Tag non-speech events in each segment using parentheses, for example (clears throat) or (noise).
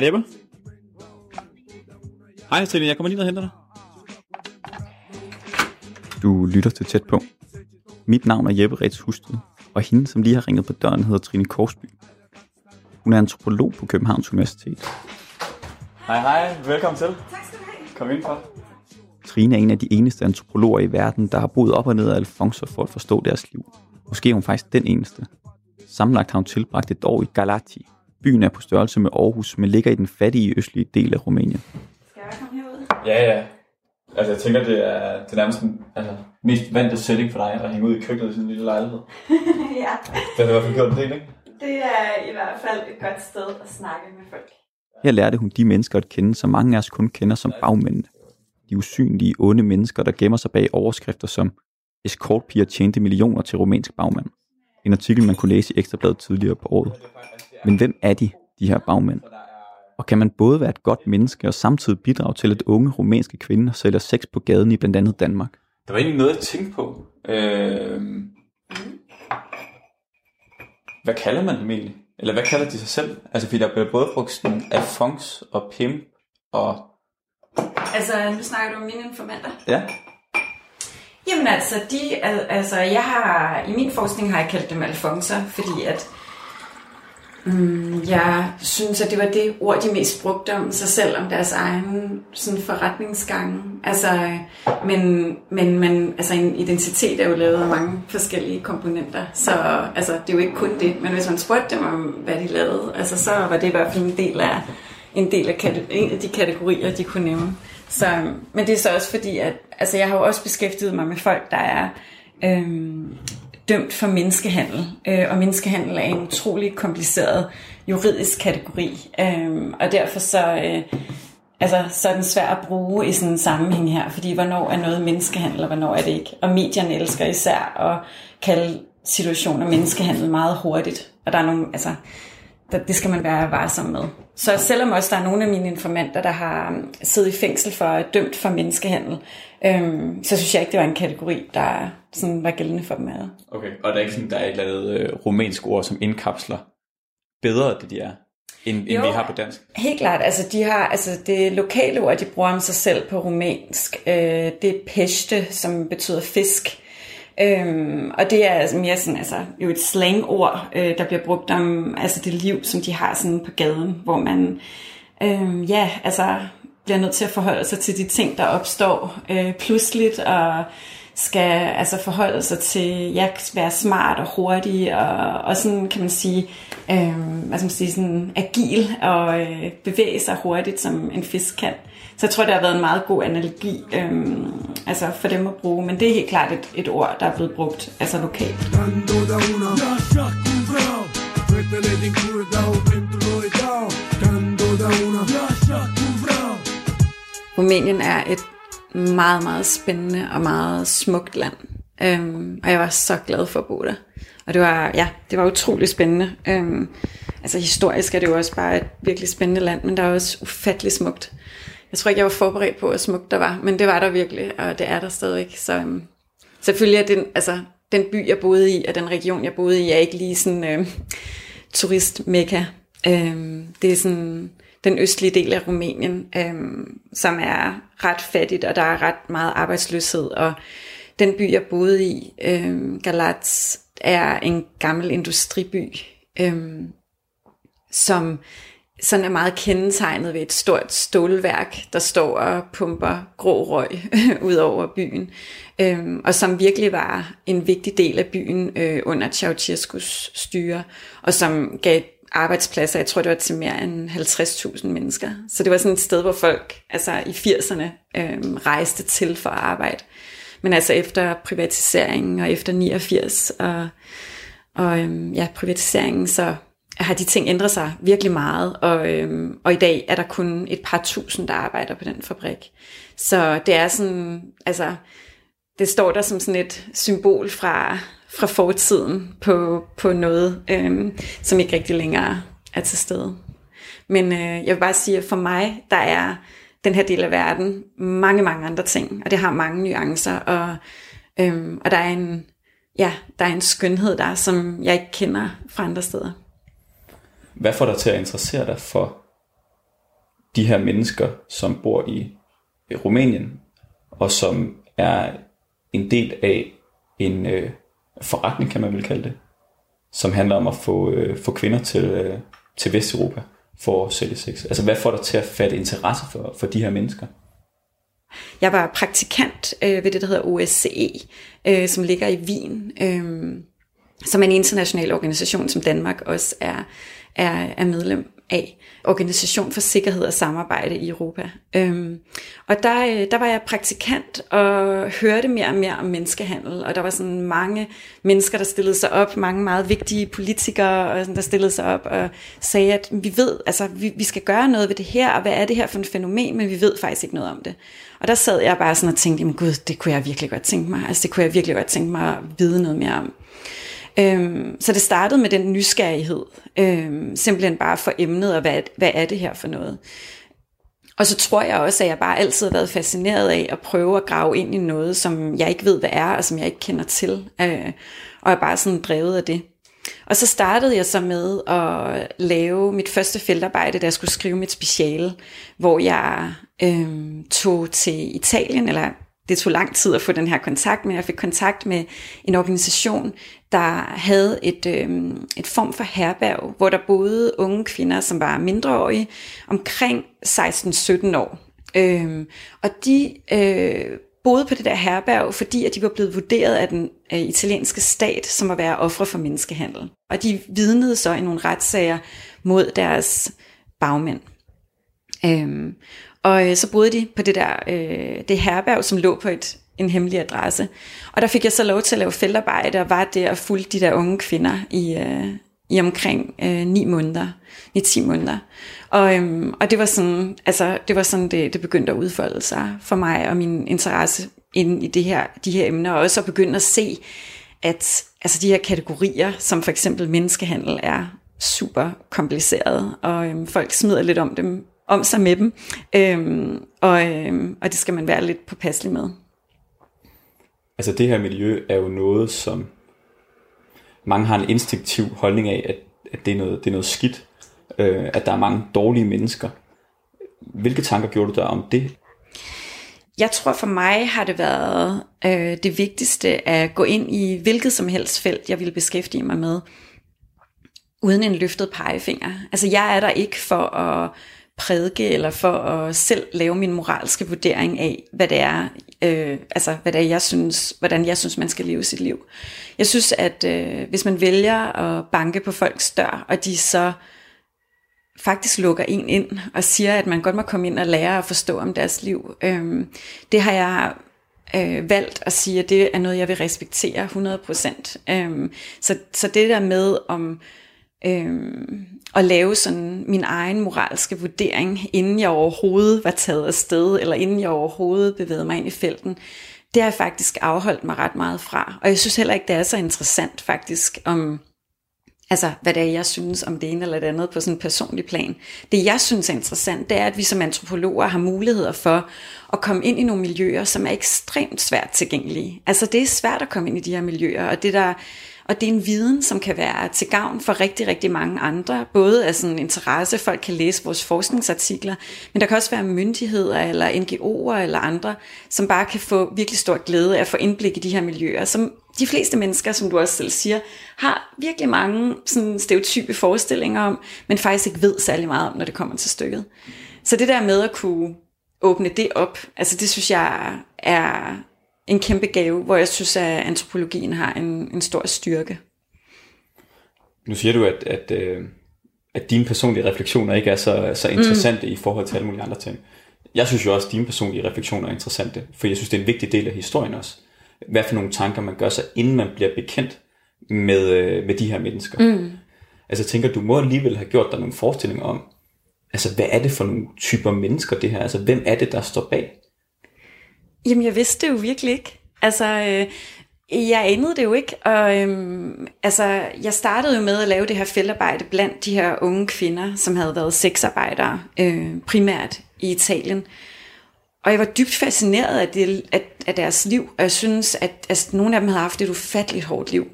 Hej Jeppe. Hej Trine, jeg kommer lige ned og henter dig. Du lytter til tæt på. Mit navn er Jeppe Rets Husted, og hende, som lige har ringet på døren, hedder Trine Korsby. Hun er antropolog på Københavns Universitet. Hej hej, velkommen til. Tak skal du have. Kom ind for. Trine er en af de eneste antropologer i verden, der har boet op og ned af Alfonso for at forstå deres liv. Måske er hun faktisk den eneste. Sammenlagt har hun tilbragt et år i Galati. Byen er på størrelse med Aarhus, men ligger i den fattige østlige del af Rumænien. Skal jeg komme herud? Ja, ja. Altså, jeg tænker, det er, det er nærmest den altså, mest vante setting for dig at hænge ud i køkkenet i sin lille lejlighed. (laughs) ja, Den har i hvert fald gjort en del, ikke? det er i hvert fald et godt sted at snakke med folk. Her lærte hun de mennesker at kende, som mange af os kun kender som bagmændene. De usynlige, onde mennesker, der gemmer sig bag overskrifter som Escortpiger tjente millioner til rumænsk bagmand. En artikel, man kunne læse i Ekstrabladet tidligere på året. Men hvem er de, de her bagmænd? Og kan man både være et godt menneske og samtidig bidrage til, at unge rumænske kvinder sælger sex på gaden i blandt andet Danmark? Der var egentlig noget, jeg tænkte på. Øh... Hvad kalder man dem egentlig? Eller hvad kalder de sig selv? Altså, fordi der bliver både brugt sådan Alphonse og Pimp og... Altså, nu snakker du om mine informanter. Ja, Jamen altså, de, al- altså, jeg har, i min forskning har jeg kaldt dem alfonser, fordi at mm, jeg synes, at det var det ord, de mest brugte om sig selv, om deres egen sådan forretningsgange. Altså, men, men, men altså, en identitet er jo lavet af mange forskellige komponenter, så altså, det er jo ikke kun det, men hvis man spurgte dem om, hvad de lavede, altså, så var det i hvert fald en del af, en del af, en af de kategorier, de kunne nævne. Så, men det er så også fordi, at altså, jeg har jo også beskæftiget mig med folk, der er øhm, dømt for menneskehandel. Øh, og menneskehandel er en utrolig kompliceret juridisk kategori. Øh, og derfor så, øh, altså, så er den svær at bruge i sådan en sammenhæng her. Fordi hvornår er noget menneskehandel, og hvornår er det ikke? Og medierne elsker især at kalde situationer menneskehandel meget hurtigt. Og der er nogle, altså, der, det skal man være varsom med. Så selvom også der er nogle af mine informanter, der har um, siddet i fængsel for at dømt for menneskehandel, øhm, så synes jeg ikke, det var en kategori, der sådan var gældende for dem alle. okay. Og der er ikke sådan, der er et eller andet øh, rumænsk ord, som indkapsler bedre, det de er, end, end Jo. vi har på dansk. Helt klart, altså de har, altså det lokale ord, de bruger om sig selv på rumænsk, øh, det er pechte, som betyder fisk. Øhm, og det er altså mere sådan, altså, jo et slangord, øh, der bliver brugt om altså det liv, som de har sådan på gaden, hvor man øhm, ja, altså bliver nødt til at forholde sig til de ting, der opstår øh, pludseligt, og skal altså forholde sig til, ja, være smart og hurtig, og, og sådan kan man sige, øh, hvad skal man sige, sådan agil og øh, bevæge sig hurtigt, som en fisk kan. Så jeg tror, det har været en meget god analogi øhm, altså for dem at bruge, men det er helt klart et, et ord, der er blevet brugt altså lokalt. Rumænien er et meget, meget spændende og meget smukt land. Øhm, og jeg var så glad for at bo der. Og det var, ja, det var utrolig spændende. Øhm, altså historisk er det jo også bare et virkelig spændende land, men der er også ufattelig smukt. Jeg tror ikke, jeg var forberedt på, hvor smukt der var, men det var der virkelig, og det er der stadigvæk. Så øhm, selvfølgelig er den, altså, den by, jeg boede i, og den region, jeg boede i, er ikke lige sådan øh, turistmekka. Øhm, det er sådan den østlige del af Rumænien, øhm, som er ret fattigt, og der er ret meget arbejdsløshed. Og den by, jeg boede i, øhm, Galats, er en gammel industriby, øhm, som sådan er meget kendetegnet ved et stort stålværk, der står og pumper grå røg (laughs) ud over byen, øhm, og som virkelig var en vigtig del af byen øh, under Ceausescus styre, og som gav arbejdspladser, jeg tror det var til mere end 50.000 mennesker. Så det var sådan et sted, hvor folk altså i 80'erne øhm, rejste til for at arbejde. Men altså efter privatiseringen og efter 89 og, og øhm, ja, privatiseringen, så har de ting ændret sig virkelig meget, og, øhm, og i dag er der kun et par tusind, der arbejder på den fabrik. Så det er sådan, altså, det står der som sådan et symbol fra, fra fortiden på, på noget, øhm, som ikke rigtig længere er til stede. Men øh, jeg vil bare sige, at for mig, der er den her del af verden mange, mange andre ting, og det har mange nuancer, og, øhm, og der er en, ja, der er en skønhed der, som jeg ikke kender fra andre steder. Hvad får dig til at interessere dig for de her mennesker, som bor i Rumænien, og som er en del af en øh, forretning, kan man vel kalde det, som handler om at få, øh, få kvinder til, øh, til Vesteuropa for at sælge sex. Altså hvad får dig til at fatte interesse for, for de her mennesker? Jeg var praktikant øh, ved det, der hedder OSCE, øh, som ligger i Wien, øh, som er en international organisation, som Danmark også er, er, er medlem af. Organisation for Sikkerhed og Samarbejde i Europa. Øhm, og der, øh, der var jeg praktikant og hørte mere og mere om menneskehandel, og der var sådan mange mennesker, der stillede sig op, mange meget vigtige politikere, og sådan, der stillede sig op og sagde, at vi ved, altså vi, vi skal gøre noget ved det her, og hvad er det her for et fænomen, men vi ved faktisk ikke noget om det. Og der sad jeg bare sådan og tænkte, jamen gud, det kunne jeg virkelig godt tænke mig, altså det kunne jeg virkelig godt tænke mig at vide noget mere om. Øhm, så det startede med den nysgerrighed, øhm, simpelthen bare for emnet, og hvad, hvad er det her for noget. Og så tror jeg også, at jeg bare altid har været fascineret af at prøve at grave ind i noget, som jeg ikke ved, hvad er, og som jeg ikke kender til. Øh, og er bare sådan drevet af det. Og så startede jeg så med at lave mit første feltarbejde, da jeg skulle skrive mit speciale, hvor jeg øh, tog til Italien, eller det tog lang tid at få den her kontakt, men jeg fik kontakt med en organisation, der havde et, øh, et form for herberg, hvor der boede unge kvinder, som var mindreårige, omkring 16-17 år. Øh, og de øh, boede på det der herberg, fordi at de var blevet vurderet af den øh, italienske stat som at være ofre for menneskehandel. Og de vidnede så i nogle retssager mod deres bagmænd. Øh, og øh, så boede de på det der øh, det herberg, som lå på et, en hemmelig adresse. Og der fik jeg så lov til at lave feltarbejde, og var der og fulgte de der unge kvinder i, øh, i omkring øh, 9 måneder, i 10 måneder. Og, øhm, og det var sådan, altså, det, var sådan det, det begyndte at udfolde sig for mig, og min interesse ind i det her, de her emner, og også at begynde at se, at altså, de her kategorier, som for eksempel menneskehandel, er super kompliceret, og øhm, folk smider lidt om dem om sig med dem, øhm, og, øhm, og det skal man være lidt påpasselig med. Altså det her miljø er jo noget, som mange har en instinktiv holdning af, at, at det, er noget, det er noget skidt, øh, at der er mange dårlige mennesker. Hvilke tanker gjorde du der om det? Jeg tror for mig har det været øh, det vigtigste at gå ind i hvilket som helst felt, jeg ville beskæftige mig med, uden en løftet pegefinger. Altså jeg er der ikke for at prædike eller for at selv lave min moralske vurdering af, hvad det er, øh, altså hvad det er, jeg synes, hvordan jeg synes, man skal leve sit liv. Jeg synes, at øh, hvis man vælger at banke på folks dør, og de så faktisk lukker en ind og siger, at man godt må komme ind og lære at forstå om deres liv, øh, det har jeg øh, valgt at sige, at det er noget, jeg vil respektere 100%. Øh, så, så det der med om øh, at lave sådan min egen moralske vurdering, inden jeg overhovedet var taget af sted, eller inden jeg overhovedet bevægede mig ind i felten, det har jeg faktisk afholdt mig ret meget fra. Og jeg synes heller ikke, det er så interessant faktisk, om altså hvad det er, jeg synes om det ene eller det andet på sådan en personlig plan. Det jeg synes er interessant, det er, at vi som antropologer har muligheder for at komme ind i nogle miljøer, som er ekstremt svært tilgængelige. Altså det er svært at komme ind i de her miljøer, og det der og det er en viden, som kan være til gavn for rigtig, rigtig mange andre. Både af sådan interesse, folk kan læse vores forskningsartikler, men der kan også være myndigheder eller NGO'er eller andre, som bare kan få virkelig stor glæde af at få indblik i de her miljøer, som de fleste mennesker, som du også selv siger, har virkelig mange sådan stereotype forestillinger om, men faktisk ikke ved særlig meget om, når det kommer til stykket. Så det der med at kunne åbne det op, altså det synes jeg er en kæmpe gave, hvor jeg synes, at antropologien har en, en stor styrke. Nu siger du, at, at, øh, at dine personlige refleksioner ikke er så, så interessante mm. i forhold til alle mulige andre ting. Jeg synes jo også, at dine personlige refleksioner er interessante, for jeg synes, det er en vigtig del af historien også. Hvad for nogle tanker man gør sig, inden man bliver bekendt med, øh, med de her mennesker. Mm. Altså jeg tænker, du må alligevel have gjort dig nogle forestillinger om, altså hvad er det for nogle typer mennesker det her? Altså hvem er det, der står bag? Jamen, jeg vidste det jo virkelig ikke. Altså, øh, jeg anede det jo ikke, og øhm, altså, jeg startede jo med at lave det her feltarbejde blandt de her unge kvinder, som havde været sexarbejdere, øh, primært i Italien. Og jeg var dybt fascineret af, det, af, af deres liv, og jeg synes, at altså, nogle af dem havde haft et ufatteligt hårdt liv.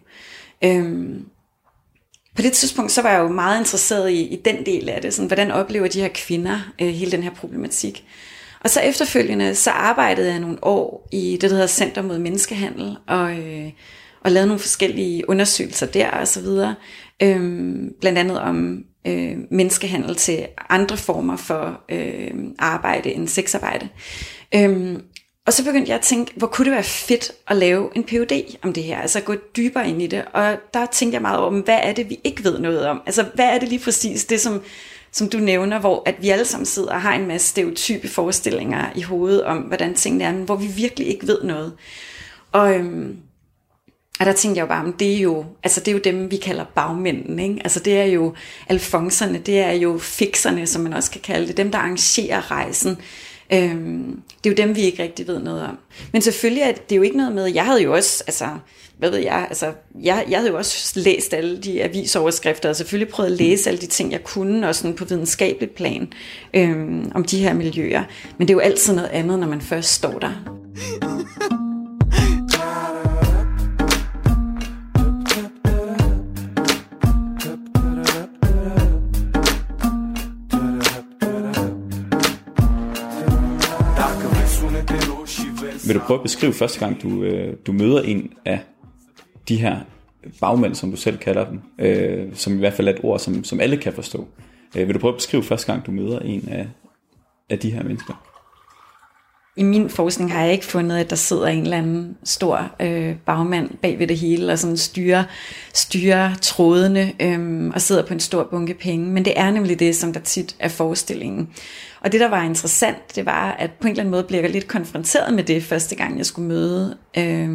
Øhm, på det tidspunkt, så var jeg jo meget interesseret i, i den del af det. Sådan, hvordan oplever de her kvinder øh, hele den her problematik? Og så efterfølgende, så arbejdede jeg nogle år i det, der hedder Center mod Menneskehandel, og, øh, og lavede nogle forskellige undersøgelser der og så videre. Øhm, blandt andet om øh, menneskehandel til andre former for øh, arbejde end sexarbejde. Øhm, og så begyndte jeg at tænke, hvor kunne det være fedt at lave en PhD om det her, altså gå dybere ind i det. Og der tænkte jeg meget over, hvad er det, vi ikke ved noget om? Altså, hvad er det lige præcis, det som, som du nævner, hvor at vi alle sammen sidder og har en masse stereotype forestillinger i hovedet om, hvordan tingene er, men hvor vi virkelig ikke ved noget. Og, øhm, og der tænkte jeg jo bare, det er jo, altså det er jo dem, vi kalder bagmændene. Ikke? Altså det er jo alfonserne, det er jo fixerne, som man også kan kalde det. Dem, der arrangerer rejsen. Øhm, det er jo dem, vi ikke rigtig ved noget om. Men selvfølgelig er det jo ikke noget med, jeg havde jo også, altså, hvad ved jeg, altså, jeg, jeg havde jo også læst alle de avisoverskrifter, og selvfølgelig prøvet at læse alle de ting, jeg kunne, også sådan på videnskabeligt plan, øhm, om de her miljøer. Men det er jo altid noget andet, når man først står der. (laughs) Du prøve at beskrive første gang, du, øh, du møder en af de her bagmænd, som du selv kalder dem, øh, som i hvert fald er et ord, som, som alle kan forstå. Øh, vil du prøve at beskrive første gang, du møder en af, af de her mennesker? I min forskning har jeg ikke fundet, at der sidder en eller anden stor øh, bagmand bag ved det hele, og sådan styrer, styrer trådene øh, og sidder på en stor bunke penge. Men det er nemlig det, som der tit er forestillingen. Og det, der var interessant, det var, at på en eller anden måde blev jeg lidt konfronteret med det første gang, jeg skulle møde, øh,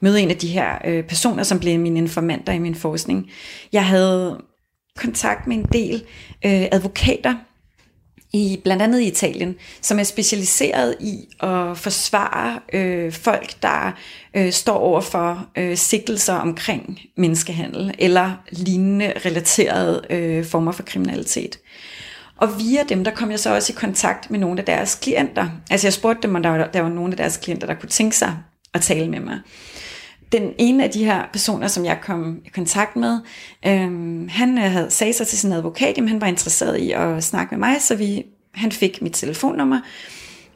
møde en af de her øh, personer, som blev mine informanter i min forskning. Jeg havde kontakt med en del øh, advokater, i blandt andet i Italien, som er specialiseret i at forsvare øh, folk, der øh, står over for øh, sigtelser omkring menneskehandel eller lignende relaterede øh, former for kriminalitet. Og via dem, der kom jeg så også i kontakt med nogle af deres klienter. Altså jeg spurgte dem, om der var, der var nogle af deres klienter, der kunne tænke sig at tale med mig. Den ene af de her personer, som jeg kom i kontakt med, øhm, han øh, havde sagde sig til sin advokat, at han var interesseret i at snakke med mig, så vi, han fik mit telefonnummer,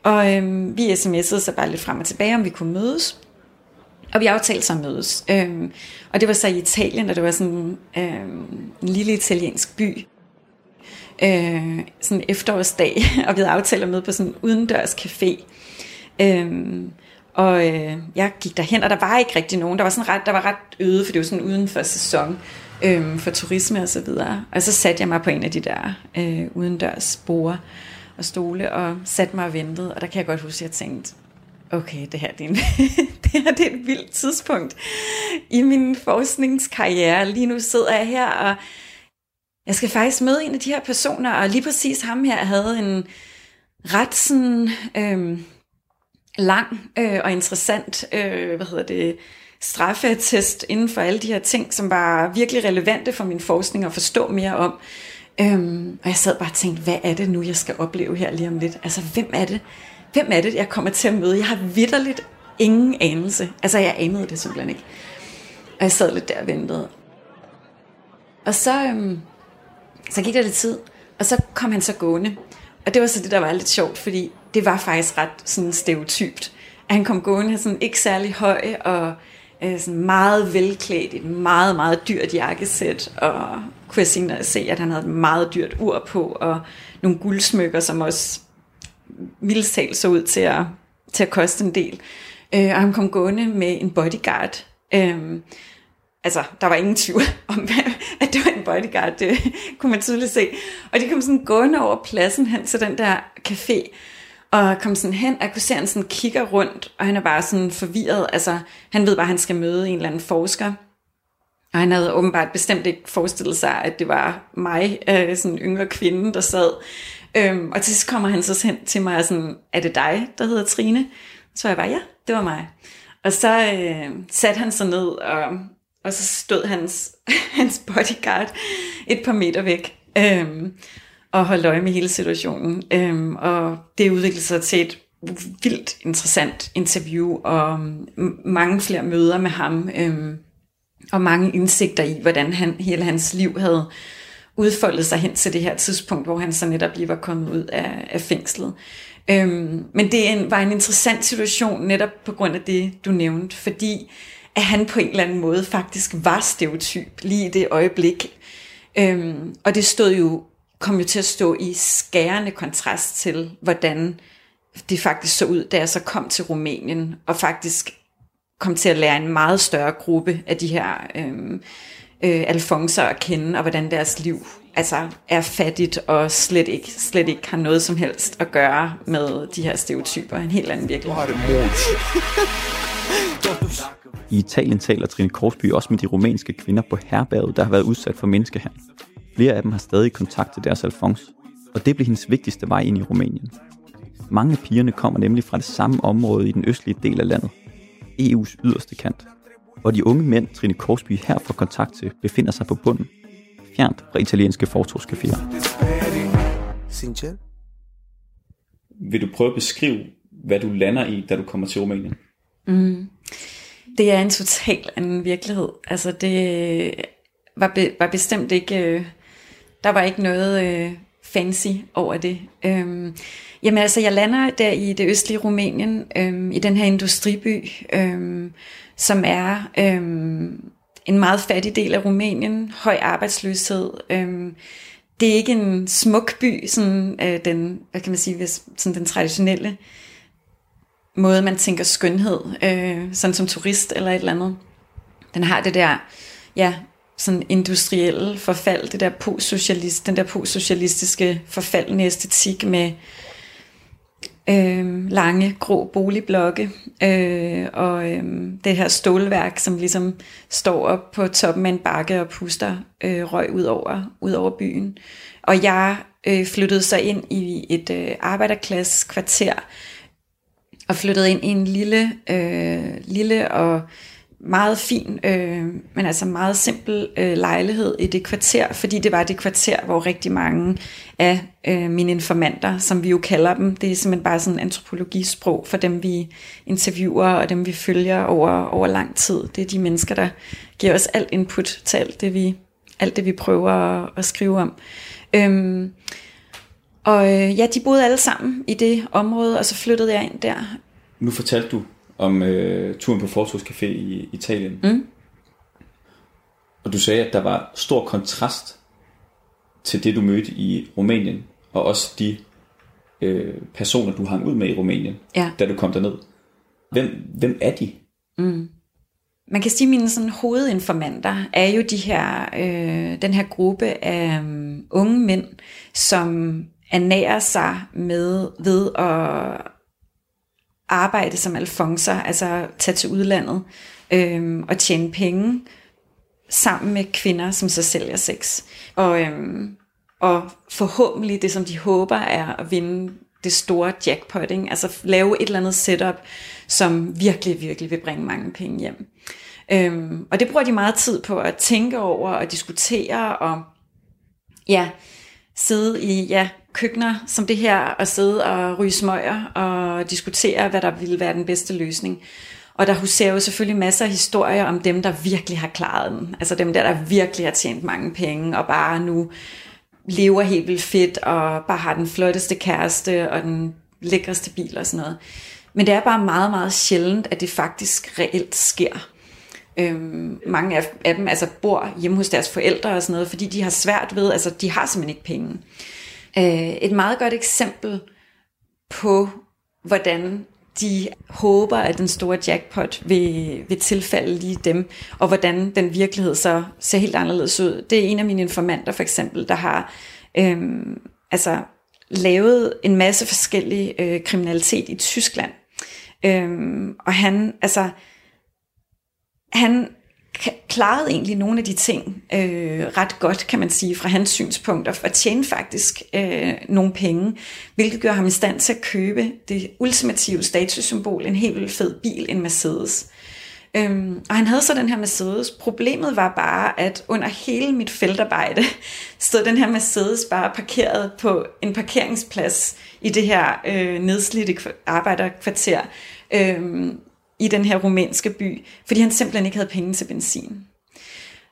og øhm, vi sms'ede så bare lidt frem og tilbage, om vi kunne mødes. Og vi aftalte så at mødes. Øhm, og det var så i Italien, og det var sådan øhm, en lille italiensk by øh, sådan en efterårsdag, (laughs) og vi havde aftalt at møde på sådan en udendørs café. Øhm, og øh, jeg gik derhen, og der var ikke rigtig nogen. Der var, sådan ret, der var ret øde, for det var sådan uden for sæson øh, for turisme og så videre. Og så satte jeg mig på en af de der øh, udendørs borer og stole, og satte mig og ventede. Og der kan jeg godt huske, at jeg tænkte, okay, det her, det er, en, (laughs) det her det er et vildt tidspunkt i min forskningskarriere. Lige nu sidder jeg her, og jeg skal faktisk møde en af de her personer, og lige præcis ham her havde en ret sådan øh, lang øh, og interessant, øh, hvad hedder det, straffetest inden for alle de her ting, som var virkelig relevante for min forskning at forstå mere om. Øhm, og jeg sad bare og tænkte, hvad er det nu, jeg skal opleve her lige om lidt? Altså, hvem er det, hvem er det jeg kommer til at møde? Jeg har vidderligt ingen anelse. Altså, jeg anede det simpelthen ikke. Og jeg sad lidt der og ventede. Og så, øhm, så gik der lidt tid, og så kom han så gående. Og det var så det, der var lidt sjovt, fordi det var faktisk ret sådan stereotypt. At han kom gående sådan ikke særlig høj, og øh, sådan meget velklædt, et meget, meget dyrt jakkesæt, og kunne jeg se, at han havde et meget dyrt ur på, og nogle guldsmykker, som også mildest så ud til at, til at koste en del. Øh, og han kom gående med en bodyguard. Øh, altså, der var ingen tvivl (laughs) om, at det var en bodyguard, det kunne man tydeligt se. Og de kom sådan gående over pladsen hen til den der café, og kom sådan hen, og jeg kunne se, at han sådan kigger rundt, og han er bare sådan forvirret. Altså, han ved bare, at han skal møde en eller anden forsker. Og han havde åbenbart bestemt ikke forestillet sig, at det var mig, øh, sådan en yngre kvinde, der sad. Øhm, og til sidst kommer han så hen til mig og sådan, er det dig, der hedder Trine? Så jeg bare, ja, det var mig. Og så øh, satte han sig ned, og, og så stod hans, (laughs) hans bodyguard et par meter væk. Øhm, og holdt øje med hele situationen. Øhm, og det udviklede sig til et vildt interessant interview, og mm, mange flere møder med ham. Øhm, og mange indsigter i, hvordan han, hele hans liv havde udfoldet sig hen til det her tidspunkt, hvor han så netop lige var kommet ud af, af fængslet. Øhm, men det en, var en interessant situation netop på grund af det, du nævnte, fordi at han på en eller anden måde faktisk var stereotyp lige i det øjeblik. Øhm, og det stod jo, kom jo til at stå i skærende kontrast til, hvordan det faktisk så ud, da jeg så kom til Rumænien, og faktisk kom til at lære en meget større gruppe af de her øhm, øh, alfonser at kende, og hvordan deres liv altså, er fattigt, og slet ikke, slet ikke har noget som helst at gøre med de her stereotyper. En helt anden virkelighed. I Italien taler Trine Korsby også med de rumænske kvinder på herberget, der har været udsat for menneskehandel. Flere af dem har stadig kontakt til deres alfons, og det blev hendes vigtigste vej ind i Rumænien. Mange af pigerne kommer nemlig fra det samme område i den østlige del af landet, EU's yderste kant, hvor de unge mænd, Trine Korsby her får kontakt til, befinder sig på bunden, fjernt fra italienske fortogscaféer. Sincer? Vil du prøve at beskrive, hvad du lander i, da du kommer til Rumænien? Det er en total anden virkelighed. Altså det var, be, var bestemt ikke, øh, der var ikke noget øh, fancy over det. Øhm, jamen altså, jeg lander der i det østlige Rumænien, øhm, i den her industriby, øhm, som er øhm, en meget fattig del af Rumænien, høj arbejdsløshed. Øhm, det er ikke en smuk by, sådan øh, den, hvad kan man sige, hvis, sådan den traditionelle måde, man tænker skønhed, øh, sådan som turist eller et eller andet. Den har det der, ja, sådan industrielle forfald, det der postsocialist, den der postsocialistiske forfaldende æstetik med øh, lange, grå boligblokke øh, og øh, det her stålværk, som ligesom står op på toppen af en bakke og puster øh, røg ud over, ud over byen. Og jeg øh, flyttede så ind i et øh, arbejderklasse kvarter, og flyttede ind i en lille, øh, lille og meget fin, øh, men altså meget simpel øh, lejlighed i det kvarter, fordi det var det kvarter, hvor rigtig mange af øh, mine informanter, som vi jo kalder dem, det er simpelthen bare sådan antropologisprog for dem, vi interviewer og dem, vi følger over, over lang tid. Det er de mennesker, der giver os alt input til alt det, vi, alt det, vi prøver at, at skrive om. Øhm, og øh, ja, de boede alle sammen i det område, og så flyttede jeg ind der. Nu fortalte du om øh, turen på Fortogscafé i Italien. Mm. Og du sagde, at der var stor kontrast til det, du mødte i Rumænien, og også de øh, personer, du hang ud med i Rumænien, Ja. da du kom derned. Hvem, hvem er de? Man kan sige, at mine sådan, hovedinformanter er jo de her, øh, den her gruppe af um, unge mænd, som ernærer sig med ved at arbejde som alfonser, altså tage til udlandet øhm, og tjene penge sammen med kvinder, som så sælger sex. Og, øhm, og forhåbentlig det, som de håber, er at vinde det store jackpot, ikke? altså lave et eller andet setup, som virkelig, virkelig vil bringe mange penge hjem. Øhm, og det bruger de meget tid på at tænke over og diskutere og ja, sidde i ja, køkkener som det her og sidde og ryge smøger og diskutere, hvad der ville være den bedste løsning. Og der huserer jo selvfølgelig masser af historier om dem, der virkelig har klaret den. Altså dem der, der virkelig har tjent mange penge og bare nu lever helt vildt fedt og bare har den flotteste kæreste og den lækreste bil og sådan noget. Men det er bare meget, meget sjældent, at det faktisk reelt sker. Øhm, mange af, af dem altså bor hjemme hos deres forældre og sådan noget, fordi de har svært ved, altså de har simpelthen ikke penge. Øh, et meget godt eksempel på, hvordan de håber, at den store jackpot vil, vil tilfalde lige dem, og hvordan den virkelighed så ser helt anderledes ud. Det er en af mine informanter for eksempel, der har øhm, altså, lavet en masse forskellig øh, kriminalitet i Tyskland. Øhm, og han, altså, han klarede egentlig nogle af de ting øh, ret godt, kan man sige, fra hans synspunkt, og tjene faktisk øh, nogle penge, hvilket gør ham i stand til at købe det ultimative statussymbol, en helt vildt fed bil, en Mercedes. Øhm, og han havde så den her Mercedes. Problemet var bare, at under hele mit feltarbejde (laughs) stod den her Mercedes bare parkeret på en parkeringsplads i det her øh, nedslidte arbejderkvarter Øhm, i den her rumænske by, fordi han simpelthen ikke havde penge til benzin.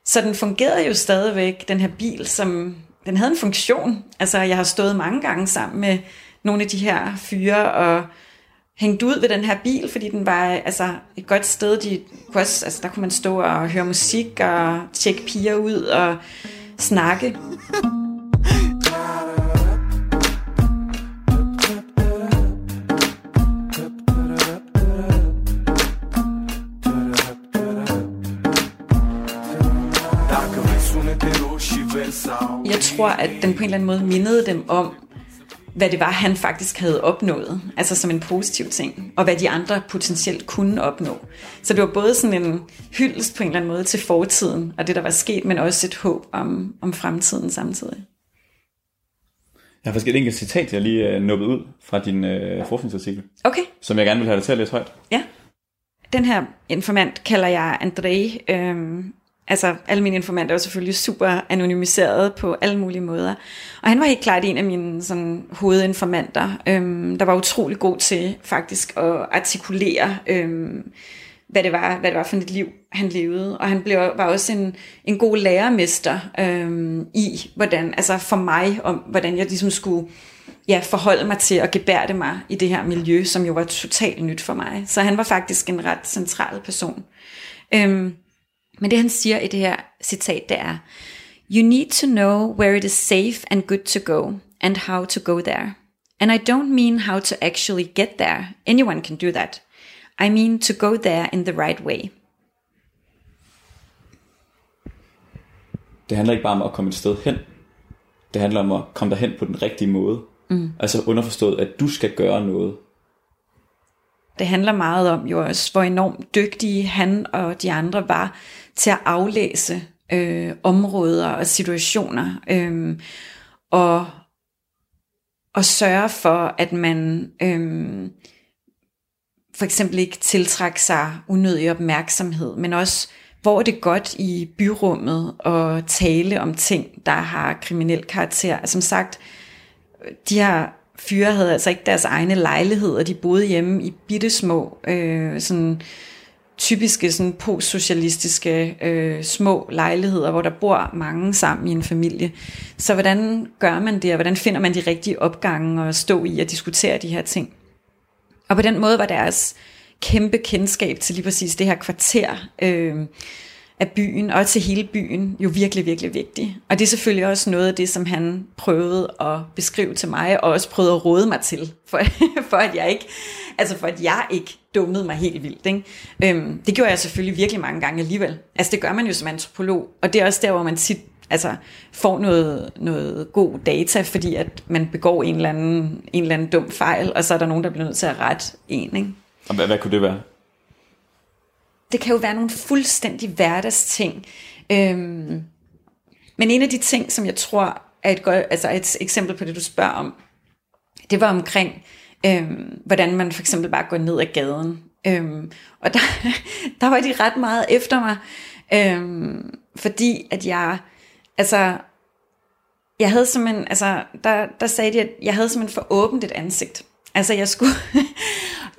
Så den fungerede jo stadigvæk, den her bil, som den havde en funktion. Altså, jeg har stået mange gange sammen med nogle af de her fyre og hængt ud ved den her bil, fordi den var altså, et godt sted. De kunne også, altså, der kunne man stå og høre musik og tjekke piger ud og snakke. Tror, at den på en eller anden måde mindede dem om, hvad det var, han faktisk havde opnået, altså som en positiv ting, og hvad de andre potentielt kunne opnå. Så det var både sådan en hyldest på en eller anden måde til fortiden, og det, der var sket, men også et håb om, om fremtiden samtidig. Jeg har faktisk et enkelt citat, jeg lige øh, ud fra din øh, forskningsartikel, Okay, som jeg gerne vil have dig til at læse højt. ja. Den her informant kalder jeg André. Øhm, altså, alle mine informanter er selvfølgelig super anonymiseret på alle mulige måder. Og han var helt klart en af mine sådan, hovedinformanter, øhm, der var utrolig god til faktisk at artikulere, øhm, hvad, det var, hvad det var for et liv, han levede. Og han blev, var også en, en god lærermester øhm, i, hvordan, altså for mig, om hvordan jeg ligesom skulle ja, forholde mig til og gebærde mig i det her miljø, som jo var totalt nyt for mig. Så han var faktisk en ret central person. Øhm, men det han siger i det her citat, det er, You need to know where it is safe and good to go, and how to go there. And I don't mean how to actually get there. Anyone can do that. I mean to go there in the right way. Det handler ikke bare om at komme et sted hen. Det handler om at komme derhen på den rigtige måde. Mm. Altså underforstået, at du skal gøre noget. Det handler meget om jo også, hvor enormt dygtige han og de andre var til at aflæse øh, områder og situationer, øh, og, og sørge for, at man øh, for eksempel ikke tiltrække sig unødig opmærksomhed, men også hvor er det godt i byrummet at tale om ting, der har kriminel karakter. Altså, som sagt, de her fyre havde altså ikke deres egne lejligheder, de boede hjemme i bittesmå, øh, sådan typiske sådan postsocialistiske øh, små lejligheder, hvor der bor mange sammen i en familie. Så hvordan gør man det, og hvordan finder man de rigtige opgange og stå i at diskutere de her ting? Og på den måde var deres kæmpe kendskab til lige præcis det her kvarter øh, af byen, og til hele byen, jo virkelig, virkelig vigtig. Og det er selvfølgelig også noget af det, som han prøvede at beskrive til mig, og også prøvede at råde mig til, for, (laughs) for at jeg ikke, altså for at jeg ikke dummede mig helt vildt. Ikke? Øhm, det gjorde jeg selvfølgelig virkelig mange gange alligevel. Altså det gør man jo som antropolog, og det er også der, hvor man tit altså, får noget, noget god data, fordi at man begår en eller, anden, en eller anden dum fejl, og så er der nogen, der bliver nødt til at rette en. Ikke? Og hvad, hvad kunne det være? det kan jo være nogle fuldstændig hverdagsting. Øhm, men en af de ting, som jeg tror er et, godt, altså et eksempel på det, du spørger om, det var omkring, øhm, hvordan man for eksempel bare går ned ad gaden. Øhm, og der, (laughs) der var de ret meget efter mig, øhm, fordi at jeg, altså, jeg havde simpelthen, altså, der, der sagde de, at jeg havde simpelthen for åbent et ansigt. Altså, jeg skulle, (laughs)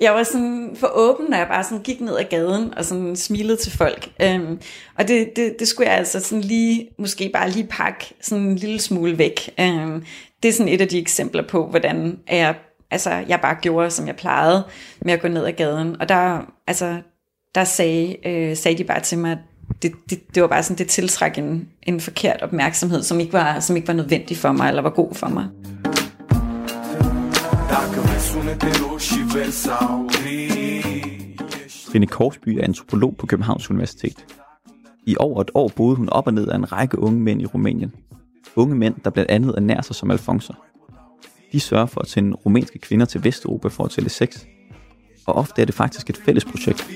jeg var sådan for åben, når jeg bare sådan gik ned ad gaden og sådan smilede til folk. Øhm, og det, det, det skulle jeg altså sådan lige, måske bare lige pakke sådan en lille smule væk. Øhm, det er sådan et af de eksempler på, hvordan jeg, altså, jeg bare gjorde, som jeg plejede med at gå ned ad gaden. Og der, altså, der sagde, øh, sagde de bare til mig, at det, det, det var bare sådan, det tiltræk en, en forkert opmærksomhed, som ikke, var, som ikke var nødvendig for mig, eller var god for mig. Dacă Trine Korsby er antropolog på Københavns Universitet. I over et år boede hun op og ned af en række unge mænd i Rumænien. Unge mænd, der blandt andet ernærer sig som alfonser. De sørger for at sende rumænske kvinder til Vesteuropa for at tælle sex. Og ofte er det faktisk et fælles projekt.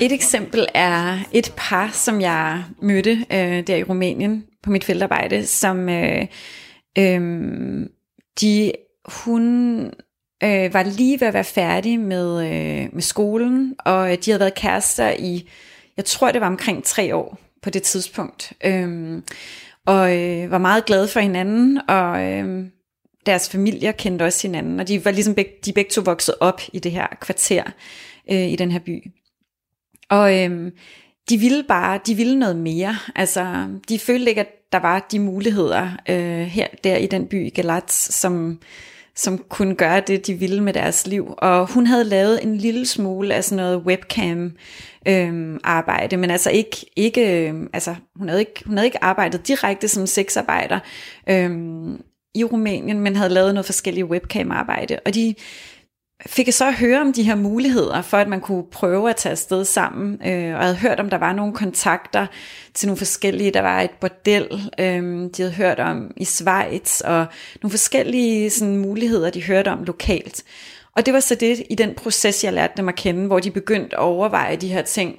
Et eksempel er et par, som jeg mødte øh, der i Rumænien på mit feltarbejde, som øh, øh, de, hun øh, var lige ved at være færdig med, øh, med skolen, og øh, de havde været kærester i, jeg tror det var omkring tre år på det tidspunkt, Øhm, og øh, var meget glade for hinanden, og øh, deres familier kendte også hinanden, og de var ligesom beg, de begge to vokset op i det her kvarter, øh, i den her by. og øh, de ville bare, de ville noget mere. Altså, de følte ikke, at der var de muligheder øh, her, der i den by Galatz, som, som kunne gøre det, de ville med deres liv. Og hun havde lavet en lille smule af sådan noget webcam øh, arbejde, men altså ikke, ikke øhm, altså hun havde ikke, hun havde ikke arbejdet direkte som sexarbejder øh, i Rumænien, men havde lavet noget forskellige webcam arbejde. Og de fik jeg så at høre om de her muligheder for, at man kunne prøve at tage afsted sammen, øh, og havde hørt om, der var nogle kontakter til nogle forskellige, der var et bordel, øh, de havde hørt om i Schweiz, og nogle forskellige sådan, muligheder, de hørte om lokalt. Og det var så det i den proces, jeg lærte dem at kende, hvor de begyndte at overveje de her ting,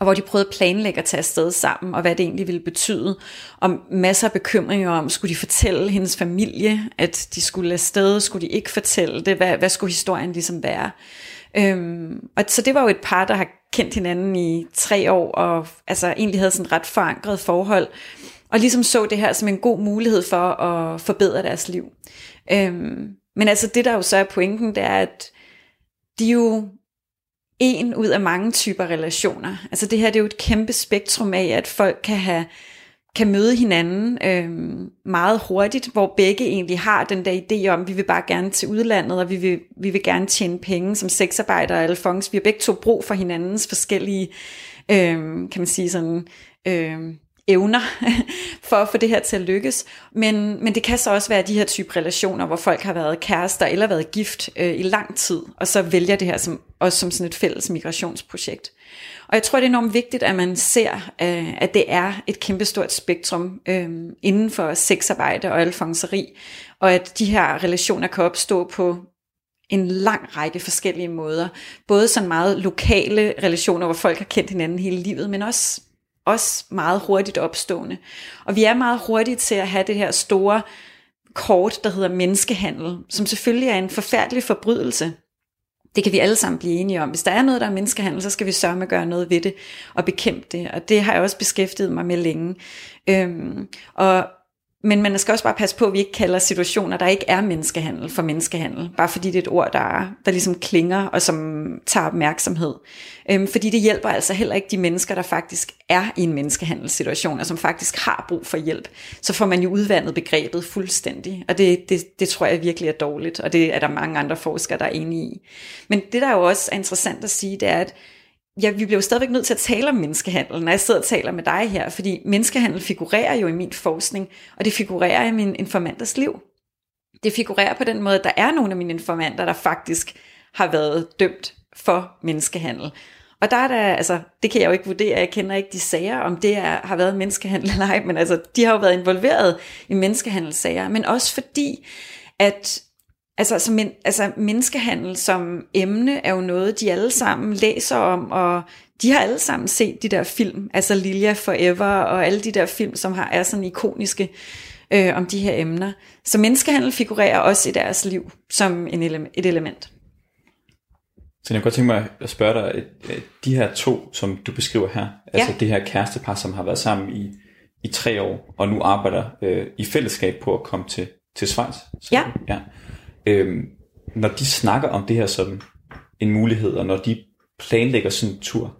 og hvor de prøvede at planlægge at tage afsted sammen, og hvad det egentlig ville betyde, og masser af bekymringer om, skulle de fortælle hendes familie, at de skulle afsted, skulle de ikke fortælle det, hvad, hvad skulle historien ligesom være. Øhm, og så det var jo et par, der har kendt hinanden i tre år, og altså egentlig havde sådan et ret forankret forhold, og ligesom så det her som en god mulighed for at forbedre deres liv. Øhm, men altså det, der jo så er pointen, det er, at de jo en ud af mange typer relationer. Altså det her det er jo et kæmpe spektrum af, at folk kan have kan møde hinanden øh, meget hurtigt, hvor begge egentlig har den der idé om, at vi vil bare gerne til udlandet, og vi vil, vi vil gerne tjene penge som sexarbejdere og alfons. Vi har begge to brug for hinandens forskellige, øh, kan man sige sådan, øh, evner (laughs) for at få det her til at lykkes. Men, men det kan så også være de her type relationer, hvor folk har været kærester eller været gift øh, i lang tid, og så vælger det her som, også som sådan et fælles migrationsprojekt. Og jeg tror, det er enormt vigtigt, at man ser, øh, at det er et kæmpestort spektrum øh, inden for sexarbejde og alfonseri, og at de her relationer kan opstå på en lang række forskellige måder. Både sådan meget lokale relationer, hvor folk har kendt hinanden hele livet, men også også meget hurtigt opstående. Og vi er meget hurtige til at have det her store kort, der hedder menneskehandel, som selvfølgelig er en forfærdelig forbrydelse. Det kan vi alle sammen blive enige om. Hvis der er noget, der er menneskehandel, så skal vi sørge med at gøre noget ved det og bekæmpe det. Og det har jeg også beskæftiget mig med længe. Øhm, og men man skal også bare passe på, at vi ikke kalder situationer, der ikke er menneskehandel, for menneskehandel. Bare fordi det er et ord, der, der ligesom klinger og som tager opmærksomhed. Øhm, fordi det hjælper altså heller ikke de mennesker, der faktisk er i en menneskehandelssituation, og som faktisk har brug for hjælp. Så får man jo udvandet begrebet fuldstændig. Og det, det, det tror jeg virkelig er dårligt, og det er der mange andre forskere, der er enige i. Men det, der jo også er interessant at sige, det er, at ja, vi bliver jo stadigvæk nødt til at tale om menneskehandel, når jeg sidder og taler med dig her, fordi menneskehandel figurerer jo i min forskning, og det figurerer i min informanters liv. Det figurerer på den måde, at der er nogle af mine informanter, der faktisk har været dømt for menneskehandel. Og der er der, altså, det kan jeg jo ikke vurdere, jeg kender ikke de sager, om det er, har været menneskehandel eller ej, men altså, de har jo været involveret i menneskehandelssager, men også fordi, at Altså, altså, men, altså menneskehandel som emne er jo noget, de alle sammen læser om, og de har alle sammen set de der film, altså Lilja Forever og alle de der film, som har, er sådan ikoniske øh, om de her emner. Så menneskehandel figurerer også i deres liv som en ele- et element. Så jeg kan godt tænke mig at spørge dig, de her to, som du beskriver her, ja. altså det her kærestepar, som har været sammen i, i tre år, og nu arbejder øh, i fællesskab på at komme til, til Schweiz. Så, ja. ja øhm, når de snakker om det her som en mulighed, og når de planlægger sådan en tur,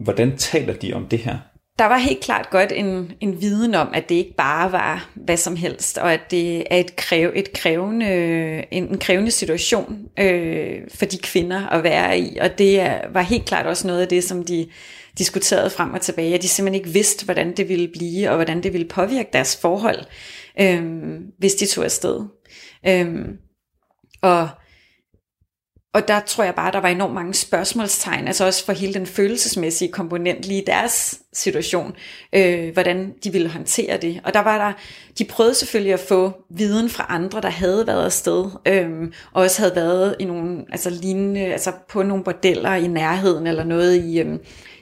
hvordan taler de om det her? Der var helt klart godt en, en viden om, at det ikke bare var hvad som helst, og at det er et, kræv, et krævende, en, en krævende situation øh, for de kvinder at være i, og det er, var helt klart også noget af det, som de diskuterede frem og tilbage, at de simpelthen ikke vidste, hvordan det ville blive, og hvordan det ville påvirke deres forhold, øh, hvis de tog afsted. Øh, og, og der tror jeg bare, der var enormt mange spørgsmålstegn, altså også for hele den følelsesmæssige komponent lige i deres situation, øh, hvordan de ville håndtere det. Og der var der, de prøvede selvfølgelig at få viden fra andre, der havde været afsted, øh, og også havde været i nogle, altså lignende, altså på nogle bordeller i nærheden eller noget i, øh,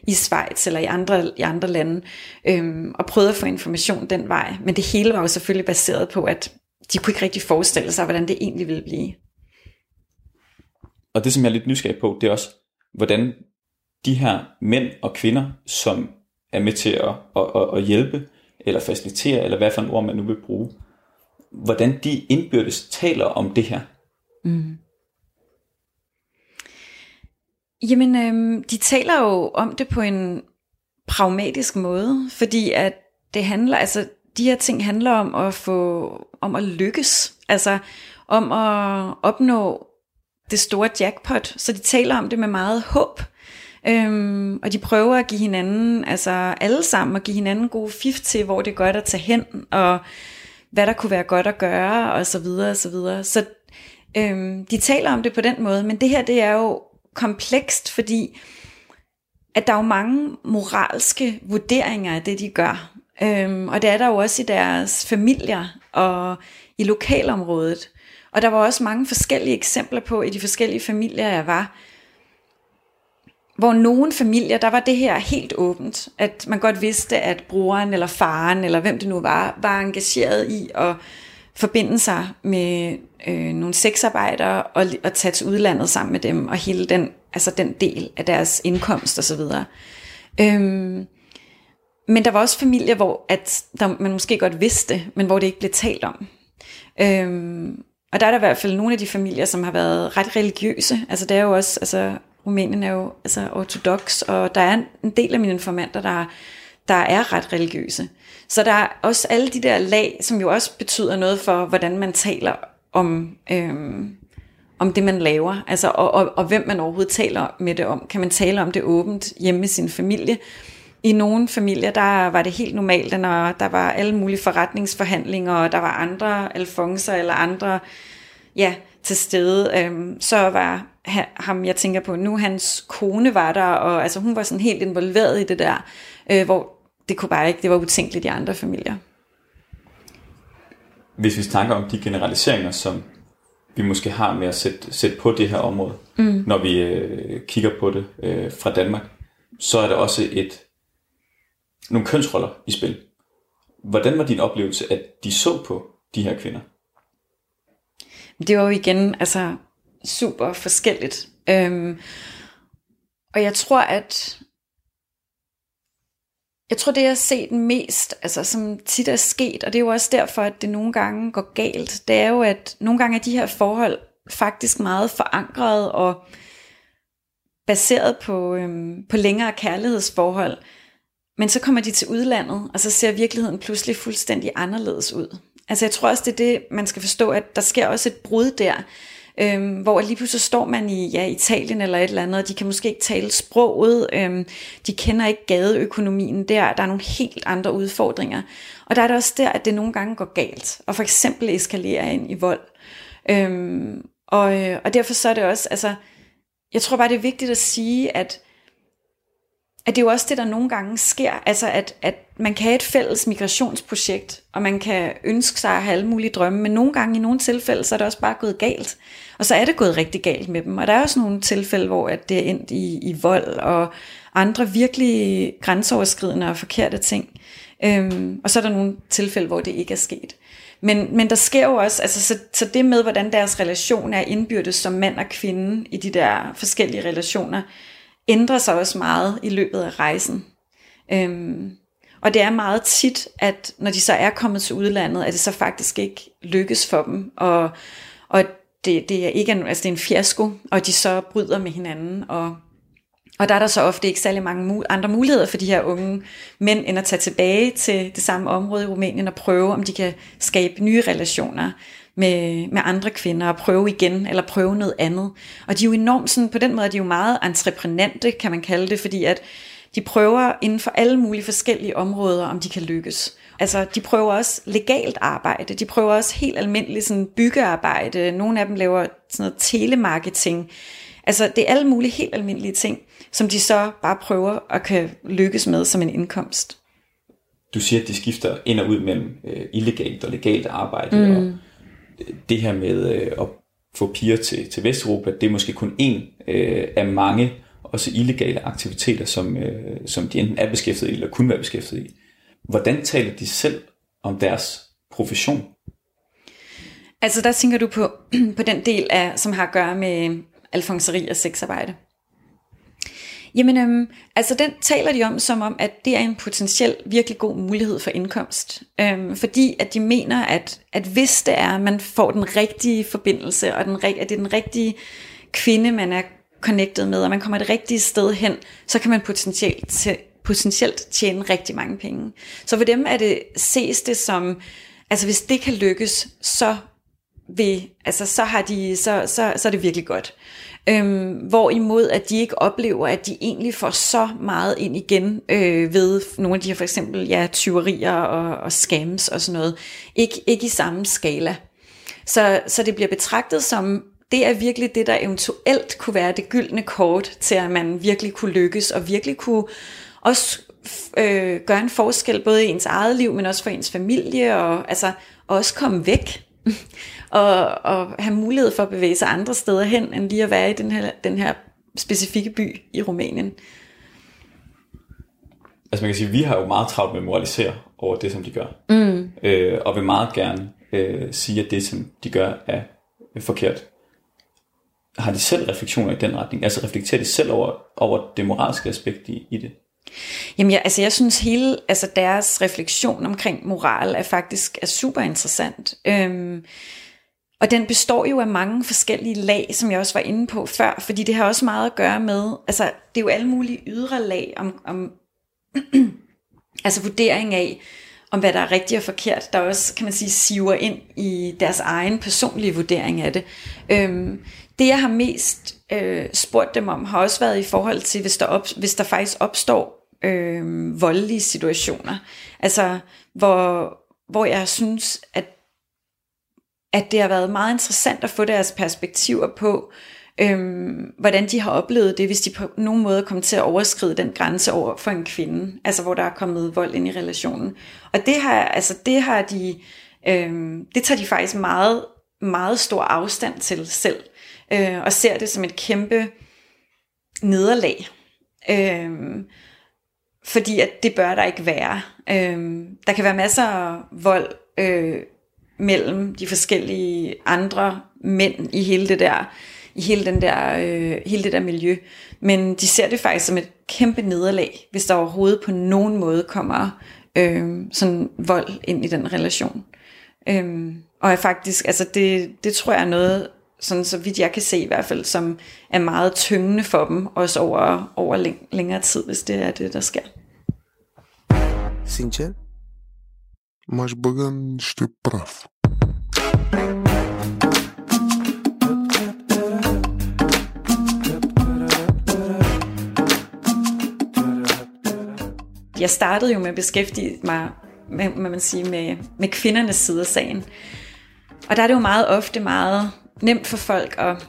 i Schweiz eller i andre, i andre lande, øh, og prøvede at få information den vej. Men det hele var jo selvfølgelig baseret på, at de kunne ikke rigtig forestille sig, hvordan det egentlig ville blive og det, som jeg er lidt nysgerrig på, det er også, hvordan de her mænd og kvinder, som er med til at, at, at, at hjælpe, eller facilitere, eller hvad for en ord man nu vil bruge, hvordan de indbyrdes taler om det her. Mm. Jamen, øhm, de taler jo om det på en pragmatisk måde, fordi at det handler, altså de her ting handler om at få, om at lykkes, altså om at opnå det store jackpot, så de taler om det med meget håb. Øhm, og de prøver at give hinanden, altså alle sammen, at give hinanden gode fif til, hvor det er godt at tage hen, og hvad der kunne være godt at gøre, og så videre, og så videre. Så øhm, de taler om det på den måde, men det her, det er jo komplekst, fordi at der er jo mange moralske vurderinger af det, de gør. Øhm, og det er der jo også i deres familier og i lokalområdet. Og der var også mange forskellige eksempler på i de forskellige familier, jeg var, hvor nogle familier, der var det her helt åbent, at man godt vidste, at broren eller faren, eller hvem det nu var, var engageret i at forbinde sig med øh, nogle sexarbejdere og, og tage til udlandet sammen med dem, og hele den, altså den del af deres indkomst osv. Øhm, men der var også familier, hvor at der, man måske godt vidste, men hvor det ikke blev talt om. Øhm, og der er der i hvert fald nogle af de familier, som har været ret religiøse. Altså det er jo også, altså Rumænien er jo altså ortodox, og der er en del af mine informanter, der, der er ret religiøse. Så der er også alle de der lag, som jo også betyder noget for, hvordan man taler om, øhm, om det, man laver. Altså, og, og, og hvem man overhovedet taler med det om. Kan man tale om det åbent hjemme med sin familie? I nogle familier, der var det helt normalt, når der var alle mulige forretningsforhandlinger, og der var andre alfonser eller andre ja, til stede. Øhm, så var ham, jeg tænker på nu, hans kone var der, og altså, hun var sådan helt involveret i det der, øh, hvor det kunne bare ikke, det var utænkeligt i andre familier. Hvis vi snakker om de generaliseringer, som vi måske har med at sætte, sætte på det her område, mm. når vi øh, kigger på det øh, fra Danmark, så er der også et nogle kønsroller i spil. Hvordan var din oplevelse, at de så på de her kvinder? Det var jo igen altså super forskelligt. Øhm, og jeg tror, at jeg tror, det jeg har set mest, altså som tit er sket, og det er jo også derfor, at det nogle gange går galt, det er jo, at nogle gange er de her forhold faktisk meget forankret og baseret på, øhm, på længere kærlighedsforhold. Men så kommer de til udlandet, og så ser virkeligheden pludselig fuldstændig anderledes ud. Altså jeg tror også, det er det, man skal forstå, at der sker også et brud der, øhm, hvor lige pludselig står man i ja, Italien eller et eller andet, og de kan måske ikke tale sproget, øhm, de kender ikke gadeøkonomien der, der er nogle helt andre udfordringer. Og der er det også der, at det nogle gange går galt, og for eksempel eskalerer ind i vold. Øhm, og, øh, og derfor så er det også, altså, jeg tror bare, det er vigtigt at sige, at at det er jo også det, der nogle gange sker, altså at, at man kan have et fælles migrationsprojekt, og man kan ønske sig at have alle mulige drømme, men nogle gange i nogle tilfælde, så er det også bare gået galt. Og så er det gået rigtig galt med dem. Og der er også nogle tilfælde, hvor at det er endt i, i vold og andre virkelig grænseoverskridende og forkerte ting. Øhm, og så er der nogle tilfælde, hvor det ikke er sket. Men, men der sker jo også, altså, så, så det med, hvordan deres relation er indbyrdes som mand og kvinde i de der forskellige relationer, ændrer sig også meget i løbet af rejsen. Øhm, og det er meget tit, at når de så er kommet til udlandet, at det så faktisk ikke lykkes for dem, og, og det, det er ikke altså det er en fiasko, og de så bryder med hinanden, og, og der er der så ofte ikke særlig mange andre muligheder for de her unge mænd, end at tage tilbage til det samme område i Rumænien og prøve, om de kan skabe nye relationer med, med andre kvinder og prøve igen, eller prøve noget andet. Og de er jo enormt sådan, på den måde er de jo meget entreprenante, kan man kalde det, fordi at de prøver inden for alle mulige forskellige områder, om de kan lykkes. Altså, de prøver også legalt arbejde, de prøver også helt almindeligt sådan byggearbejde, nogle af dem laver sådan noget telemarketing. Altså, det er alle mulige helt almindelige ting, som de så bare prøver at kan lykkes med som en indkomst. Du siger, at de skifter ind og ud mellem øh, illegalt og legalt arbejde, mm. og det her med øh, at få piger til, til Vesteuropa, det er måske kun en øh, af mange også illegale aktiviteter, som, øh, som de enten er beskæftiget i, eller kunne være beskæftiget i. Hvordan taler de selv om deres profession? Altså der tænker du på, (clears throat) på den del, af, som har at gøre med alfonseri og sexarbejde. Jamen, øhm, altså den taler de om som om, at det er en potentiel virkelig god mulighed for indkomst. Øhm, fordi at de mener, at, at hvis det er, at man får den rigtige forbindelse, og den, at det er den rigtige kvinde, man er connected med, og man kommer det rigtige sted hen, så kan man potentielt, potentielt tjene rigtig mange penge. Så for dem er det, ses det som, altså hvis det kan lykkes, så vil, altså så har de, så, så, så er det virkelig godt. Øhm, hvorimod at de ikke oplever, at de egentlig får så meget ind igen øh, ved nogle af de her for eksempel ja, tyverier og, og scams og sådan noget. Ikke, ikke i samme skala. Så, så det bliver betragtet som, det er virkelig det, der eventuelt kunne være det gyldne kort til, at man virkelig kunne lykkes og virkelig kunne også øh, gøre en forskel, både i ens eget liv, men også for ens familie, og altså også komme væk og, og have mulighed for at bevæge sig andre steder hen, end lige at være i den her, den her specifikke by i Rumænien. Altså man kan sige, at vi har jo meget travlt med at moralisere over det, som de gør. Mm. Øh, og vil meget gerne øh, sige, at det, som de gør, er forkert. Har de selv refleksioner i den retning? Altså reflekterer de selv over, over det moralske aspekt i, i det? Jamen ja, altså jeg synes hele altså deres refleksion omkring moral er faktisk er super interessant. Øhm, og den består jo af mange forskellige lag, som jeg også var inde på før, fordi det har også meget at gøre med, altså det er jo alle mulige ydre lag om, om (clears throat) altså vurdering af, om hvad der er rigtigt og forkert, der også, kan man sige, siver ind i deres egen personlige vurdering af det. Øhm, det jeg har mest øh, spurgt dem om, har også været i forhold til, hvis der, op, hvis der faktisk opstår øh, voldelige situationer. Altså, hvor, hvor jeg synes, at, at det har været meget interessant at få deres perspektiver på, øhm, hvordan de har oplevet det, hvis de på nogen måde kommer til at overskride den grænse over for en kvinde, altså hvor der er kommet vold ind i relationen. Og det har, altså, det har de, øhm, det tager de faktisk meget, meget stor afstand til selv, øh, og ser det som et kæmpe nederlag. Øhm, fordi at det bør der ikke være. Øhm, der kan være masser af vold øh, mellem de forskellige andre mænd i hele det der i hele, den der, øh, hele det der miljø. Men de ser det faktisk som et kæmpe nederlag, hvis der overhovedet på nogen måde kommer øh, sådan vold ind i den relation. Øh, og er faktisk, altså det, det tror jeg er noget, sådan så vidt jeg kan se i hvert fald, som er meget tyngende for dem, også over, over læng- længere tid, hvis det er det, der sker. Sincer, m-aș băga în praf. Jeg startede jo med at beskæftige mig med, med, man sige, med, med kvindernes side af sagen. Og der er det jo meget ofte meget nemt for folk at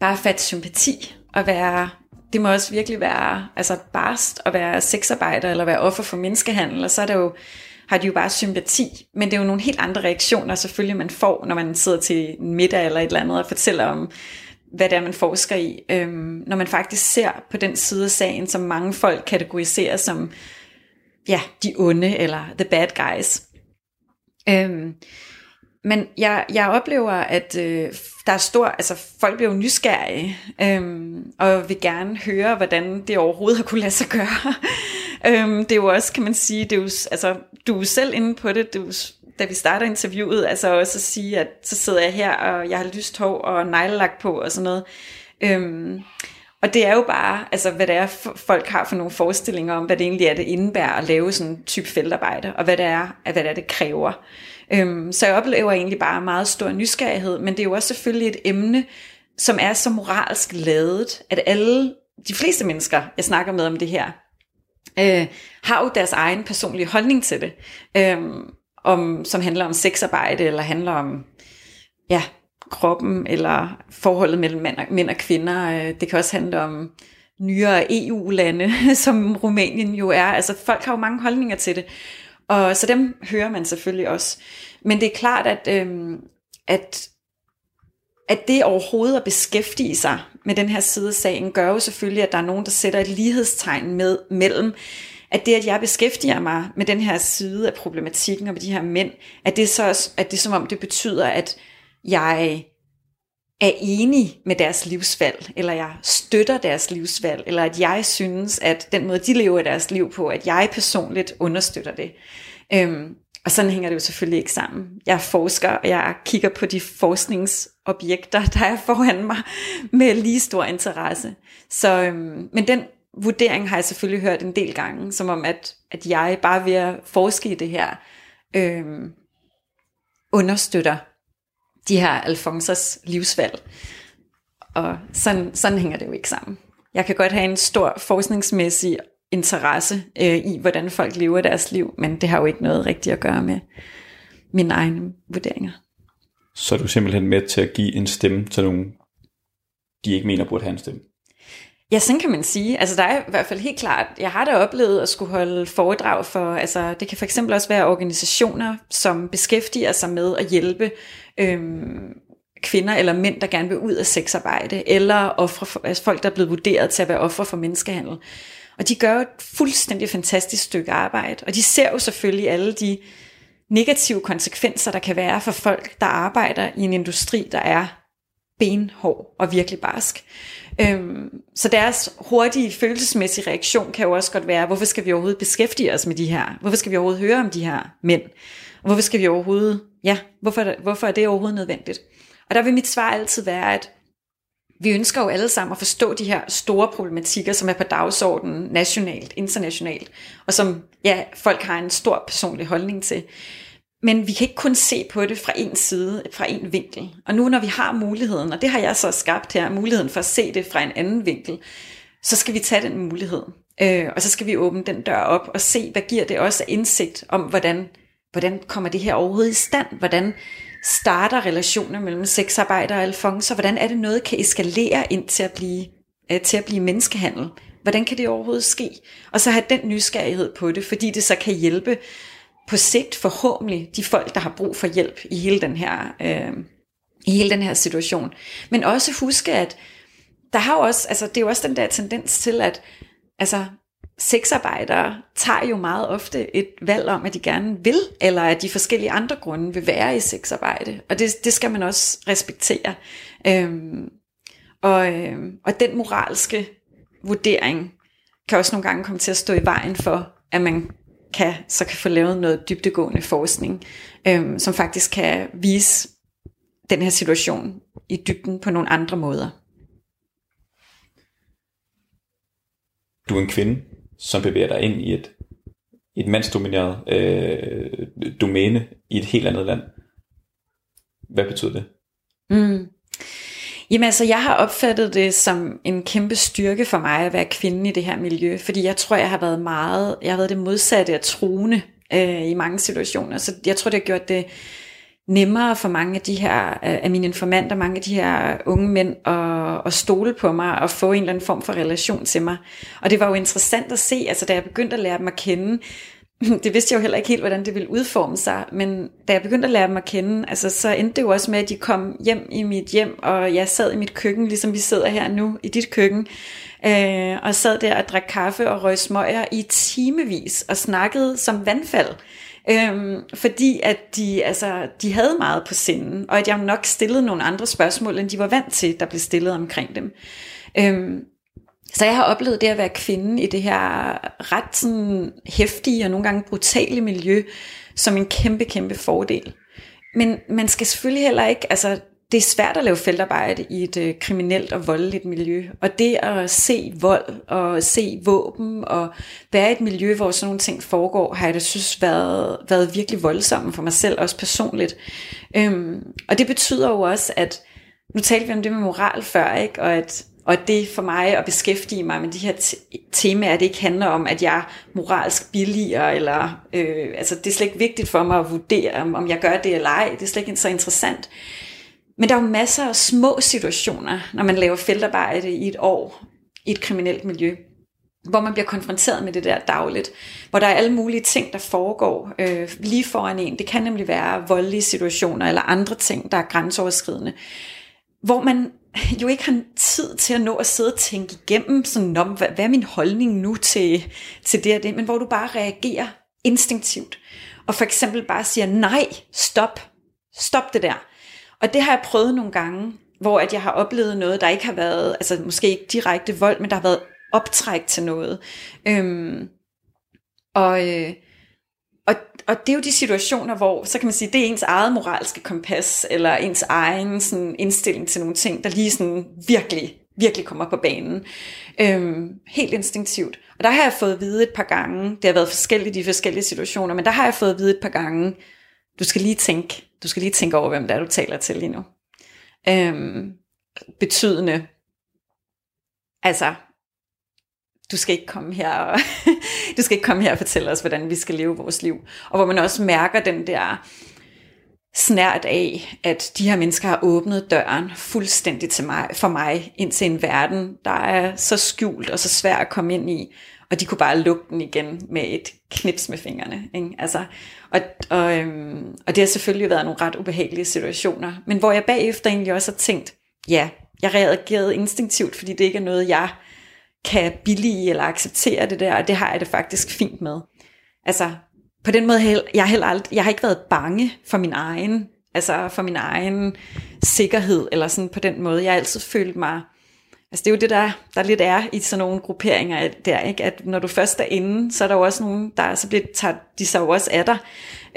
bare fatte sympati og være det må også virkelig være altså barst at være sexarbejder eller være offer for menneskehandel, og så er det jo, har de jo bare sympati. Men det er jo nogle helt andre reaktioner selvfølgelig, man får, når man sidder til en middag eller et eller andet og fortæller om, hvad det er, man forsker i. Øhm, når man faktisk ser på den side af sagen, som mange folk kategoriserer som ja, de onde eller the bad guys. Øhm, men jeg, jeg oplever, at øh, der er stor, altså folk bliver jo nysgerrige, øhm, og vil gerne høre, hvordan det overhovedet har kunne lade sig gøre øhm, det er jo også, kan man sige, det er jo, altså, du er selv inde på det, det er jo, da vi starter interviewet, altså også at sige, at så sidder jeg her, og jeg har lyst hår og neglelak på og sådan noget. Øhm, og det er jo bare, altså hvad det er, folk har for nogle forestillinger om, hvad det egentlig er, det indebærer at lave sådan en type feltarbejde, og hvad det er, hvad det, er, det kræver. Øhm, så jeg oplever egentlig bare meget stor nysgerrighed, men det er jo også selvfølgelig et emne, som er så moralsk lavet, at alle, de fleste mennesker, jeg snakker med om det her, øh, har jo deres egen personlige holdning til det, øh, om, som handler om sexarbejde, eller handler om ja, kroppen, eller forholdet mellem mænd og, mænd og kvinder. Øh, det kan også handle om nyere EU-lande, (laughs) som Rumænien jo er. Altså folk har jo mange holdninger til det. Og så dem hører man selvfølgelig også. Men det er klart, at, øh, at, at det overhovedet at beskæftige sig med den her side af sagen, gør jo selvfølgelig, at der er nogen, der sætter et lighedstegn med, mellem, at det, at jeg beskæftiger mig med den her side af problematikken og med de her mænd, at det, så, at det som om det betyder, at jeg er enig med deres livsvalg, eller jeg støtter deres livsvalg, eller at jeg synes, at den måde, de lever deres liv på, at jeg personligt understøtter det. Øhm, og sådan hænger det jo selvfølgelig ikke sammen. Jeg er forsker, og jeg kigger på de forskningsobjekter, der er foran mig, med lige stor interesse. Så, øhm, men den vurdering har jeg selvfølgelig hørt en del gange, som om, at, at jeg bare ved at forske i det her, øhm, understøtter de her Alfonsers livsvalg. Og sådan, sådan hænger det jo ikke sammen. Jeg kan godt have en stor forskningsmæssig interesse øh, i, hvordan folk lever deres liv, men det har jo ikke noget rigtigt at gøre med mine egne vurderinger. Så er du simpelthen med til at give en stemme til nogen, de ikke mener burde have en stemme? Ja, sådan kan man sige. Altså der er i hvert fald helt klart, jeg har da oplevet at skulle holde foredrag for, altså det kan for eksempel også være organisationer, som beskæftiger sig med at hjælpe øhm, kvinder eller mænd, der gerne vil ud af sexarbejde, eller ofre for, altså folk, der er blevet vurderet til at være ofre for menneskehandel. Og de gør jo et fuldstændig fantastisk stykke arbejde, og de ser jo selvfølgelig alle de negative konsekvenser, der kan være for folk, der arbejder i en industri, der er benhård og virkelig barsk. Øhm, så deres hurtige følelsesmæssige reaktion kan jo også godt være, hvorfor skal vi overhovedet beskæftige os med de her? Hvorfor skal vi overhovedet høre om de her mænd? Og hvorfor skal vi overhovedet, ja, hvorfor, hvorfor er det overhovedet nødvendigt? Og der vil mit svar altid være, at vi ønsker jo alle sammen at forstå de her store problematikker, som er på dagsordenen nationalt, internationalt, og som ja, folk har en stor personlig holdning til. Men vi kan ikke kun se på det fra en side, fra en vinkel. Og nu når vi har muligheden, og det har jeg så skabt her, muligheden for at se det fra en anden vinkel, så skal vi tage den mulighed. Øh, og så skal vi åbne den dør op og se, hvad giver det også af indsigt om, hvordan, hvordan kommer det her overhovedet i stand? Hvordan starter relationer mellem sexarbejder og alfonser? Hvordan er det noget kan eskalere ind til at blive, øh, til at blive menneskehandel? Hvordan kan det overhovedet ske? Og så have den nysgerrighed på det, fordi det så kan hjælpe på sigt forhåbentlig de folk, der har brug for hjælp i hele den her, øh, i hele den her situation. Men også huske, at der har jo også, altså det er jo også den der tendens til, at altså, sexarbejdere tager jo meget ofte et valg om, at de gerne vil, eller at de forskellige andre grunde vil være i sexarbejde. Og det, det skal man også respektere. Øhm, og, øhm, og den moralske vurdering kan også nogle gange komme til at stå i vejen for, at man kan, så kan få lavet noget dybdegående forskning, øhm, som faktisk kan vise den her situation i dybden på nogle andre måder. Du er en kvinde, som bevæger dig ind i et, et mandsdomineret øh, domæne i et helt andet land. Hvad betyder det? Mm. Jamen altså, jeg har opfattet det som en kæmpe styrke for mig at være kvinde i det her miljø, fordi jeg tror, jeg har været meget, jeg har været det modsatte af troende øh, i mange situationer, så jeg tror, det har gjort det nemmere for mange af de her, øh, af mine informanter, mange af de her unge mænd at, at stole på mig og få en eller anden form for relation til mig. Og det var jo interessant at se, altså da jeg begyndte at lære dem at kende, (clears throat) det vidste jeg jo heller ikke helt, hvordan det ville udforme sig, men da jeg begyndte at lære dem at kende, altså, så endte det jo også med, at de kom hjem i mit hjem, og jeg sad i mit køkken, ligesom vi sidder her nu i dit køkken, øh, og sad der og drak kaffe og røg smøger i timevis, og snakkede som vandfald. Øhm, fordi at de, altså, de havde meget på sinden, og at jeg nok stillede nogle andre spørgsmål, end de var vant til, der blev stillet omkring dem. Øhm, så jeg har oplevet det at være kvinde i det her ret sådan hæftige og nogle gange brutale miljø, som en kæmpe, kæmpe fordel. Men man skal selvfølgelig heller ikke, altså det er svært at lave feltarbejde i et øh, kriminelt og voldeligt miljø. Og det at se vold og se våben og være i et miljø, hvor sådan nogle ting foregår, har jeg da synes været, været virkelig voldsomt for mig selv, også personligt. Øhm, og det betyder jo også, at nu talte vi om det med moral før, ikke? og at og det for mig at beskæftige mig med de her temaer, det ikke handler om, at jeg er moralsk billiger, eller øh, altså det er slet ikke vigtigt for mig at vurdere, om jeg gør det eller ej. Det er slet ikke så interessant. Men der er jo masser af små situationer, når man laver feltarbejde i et år i et kriminelt miljø, hvor man bliver konfronteret med det der dagligt, hvor der er alle mulige ting, der foregår øh, lige foran en. Det kan nemlig være voldelige situationer eller andre ting, der er grænseoverskridende, hvor man jo ikke har tid til at nå at sidde og tænke igennem, sådan, om, hvad, hvad er min holdning nu til, til det og det, men hvor du bare reagerer instinktivt, og for eksempel bare siger, nej, stop, stop det der. Og det har jeg prøvet nogle gange, hvor at jeg har oplevet noget, der ikke har været, altså måske ikke direkte vold, men der har været optræk til noget. Øhm, og, øh, og, og det er jo de situationer, hvor, så kan man sige, det er ens eget moralske kompas, eller ens egen sådan, indstilling til nogle ting, der lige sådan virkelig, virkelig kommer på banen. Øhm, helt instinktivt. Og der har jeg fået at vide et par gange, det har været forskelligt i de forskellige situationer, men der har jeg fået at vide et par gange, du skal lige tænke, du skal lige tænke over, hvem det er, du taler til lige nu. Øhm, betydende, altså, du skal ikke komme her og, (laughs) du skal ikke komme her og fortælle os, hvordan vi skal leve vores liv. Og hvor man også mærker den der snært af, at de her mennesker har åbnet døren fuldstændig til mig, for mig ind til en verden, der er så skjult og så svær at komme ind i, og de kunne bare lukke den igen med et knips med fingrene. Ikke? Altså, og, og, øhm, og det har selvfølgelig været nogle ret ubehagelige situationer, men hvor jeg bagefter egentlig også har tænkt, ja, jeg reagerede instinktivt, fordi det ikke er noget, jeg kan billige eller acceptere det der, og det har jeg det faktisk fint med. Altså, på den måde, jeg har, heller aldrig, jeg har ikke været bange for min egen, altså for min egen sikkerhed, eller sådan på den måde. Jeg har altid følt mig, altså det er jo det, der, der lidt er i sådan nogle grupperinger der, ikke? at når du først er inde, så er der jo også nogen, der så bliver, tager de sig jo også af dig.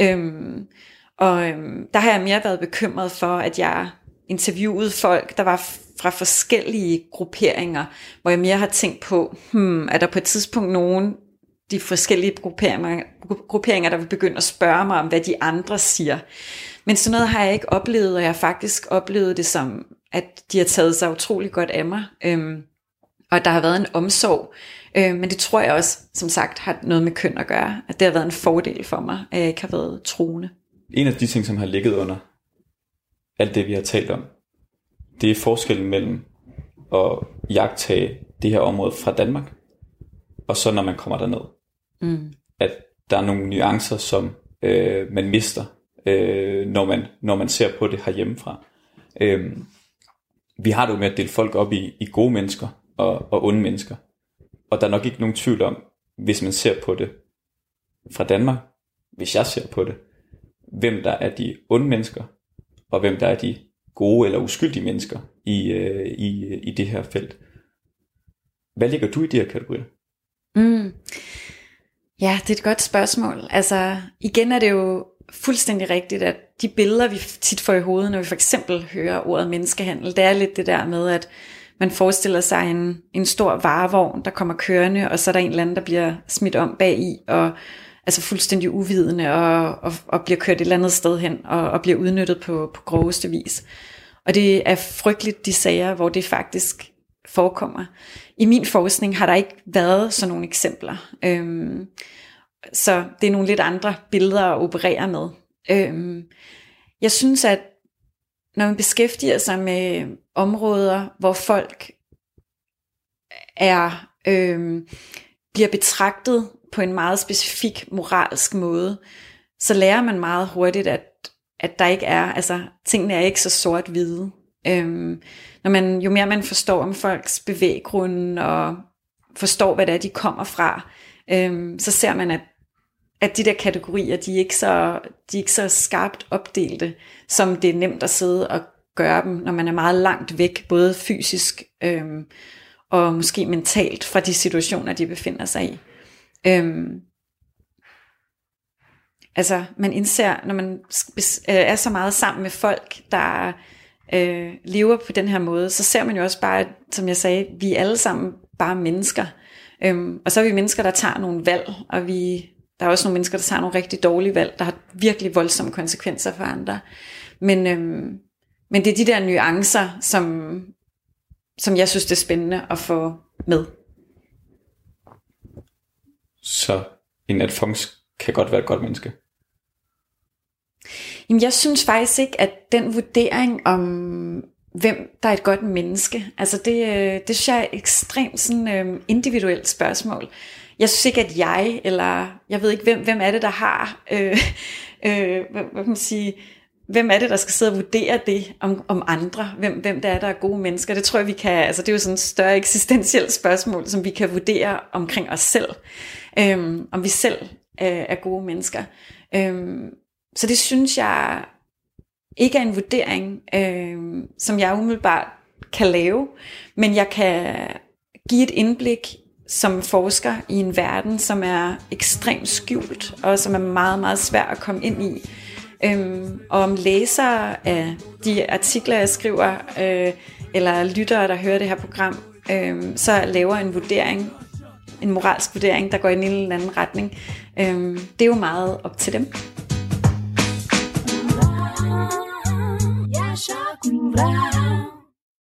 Øhm, og øhm, der har jeg mere været bekymret for, at jeg interviewede folk, der var fra forskellige grupperinger, hvor jeg mere har tænkt på, hmm, er der på et tidspunkt nogen, de forskellige grupperinger, grupperinger, der vil begynde at spørge mig om, hvad de andre siger. Men sådan noget har jeg ikke oplevet, og jeg har faktisk oplevet det som, at de har taget sig utrolig godt af mig, øhm, og at der har været en omsorg. Øh, men det tror jeg også, som sagt, har noget med køn at gøre, at det har været en fordel for mig, at jeg ikke har været troende. En af de ting, som har ligget under alt det, vi har talt om, det er forskellen mellem at jagtage det her område fra Danmark, og så når man kommer derned. Mm. At der er nogle nuancer, som øh, man mister, øh, når, man, når man ser på det herhjemmefra. Øh, vi har det jo med at dele folk op i, i gode mennesker og, og onde mennesker. Og der er nok ikke nogen tvivl om, hvis man ser på det fra Danmark, hvis jeg ser på det, hvem der er de onde mennesker, og hvem der er de gode eller uskyldige mennesker i, øh, i, i det her felt. Hvad ligger du i de her kategorier? Mm. Ja, det er et godt spørgsmål. Altså, igen er det jo fuldstændig rigtigt, at de billeder, vi tit får i hovedet, når vi for eksempel hører ordet menneskehandel, det er lidt det der med, at man forestiller sig en, en stor varevogn, der kommer kørende, og så er der en eller anden, der bliver smidt om bag i, og altså fuldstændig uvidende, og, og, og bliver kørt et eller andet sted hen, og, og bliver udnyttet på, på groveste vis. Og det er frygteligt de sager, hvor det faktisk forekommer. I min forskning har der ikke været sådan nogle eksempler. Øhm, så det er nogle lidt andre billeder at operere med. Øhm, jeg synes, at når man beskæftiger sig med områder, hvor folk er øhm, bliver betragtet på en meget specifik moralsk måde, så lærer man meget hurtigt, at, at der ikke er, altså tingene er ikke så sort-hvide. Øhm, når man, jo mere man forstår om folks bevæggrunde og forstår, hvad det er, de kommer fra, øhm, så ser man, at, at de der kategorier, de er, ikke så, de er ikke så skarpt opdelte, som det er nemt at sidde og gøre dem, når man er meget langt væk, både fysisk øhm, og måske mentalt fra de situationer, de befinder sig i. Øhm, altså man indser, når man øh, er så meget sammen med folk, der øh, lever på den her måde, så ser man jo også bare, som jeg sagde, vi er alle sammen bare mennesker. Øhm, og så er vi mennesker, der tager nogle valg, og vi, der er også nogle mennesker, der tager nogle rigtig dårlige valg, der har virkelig voldsomme konsekvenser for andre. Men, øhm, men det er de der nuancer, som, som jeg synes, det er spændende at få med. Så en Alfons kan godt være et godt menneske? Jamen, jeg synes faktisk ikke, at den vurdering om, hvem der er et godt menneske, altså det, øh, det synes jeg er et ekstremt sådan, øh, individuelt spørgsmål. Jeg synes ikke, at jeg, eller jeg ved ikke, hvem, hvem er det, der har, øh, (laughs) øh, hvad, hvad kan man sige, hvem er det, der skal sidde og vurdere det om, om andre? Hvem, hvem det er, der er gode mennesker? Det tror jeg, vi kan, altså det er jo sådan et større eksistentielt spørgsmål, som vi kan vurdere omkring os selv. Øhm, om vi selv øh, er gode mennesker. Øhm, så det synes jeg ikke er en vurdering, øh, som jeg umiddelbart kan lave, men jeg kan give et indblik, som forsker i en verden, som er ekstremt skjult, og som er meget, meget svær at komme ind i. Øhm, og om læsere af de artikler, jeg skriver, øh, eller lyttere, der hører det her program, øh, så laver en vurdering, en moralsk vurdering, der går i en eller anden retning. Øh, det er jo meget op til dem. Coimbra.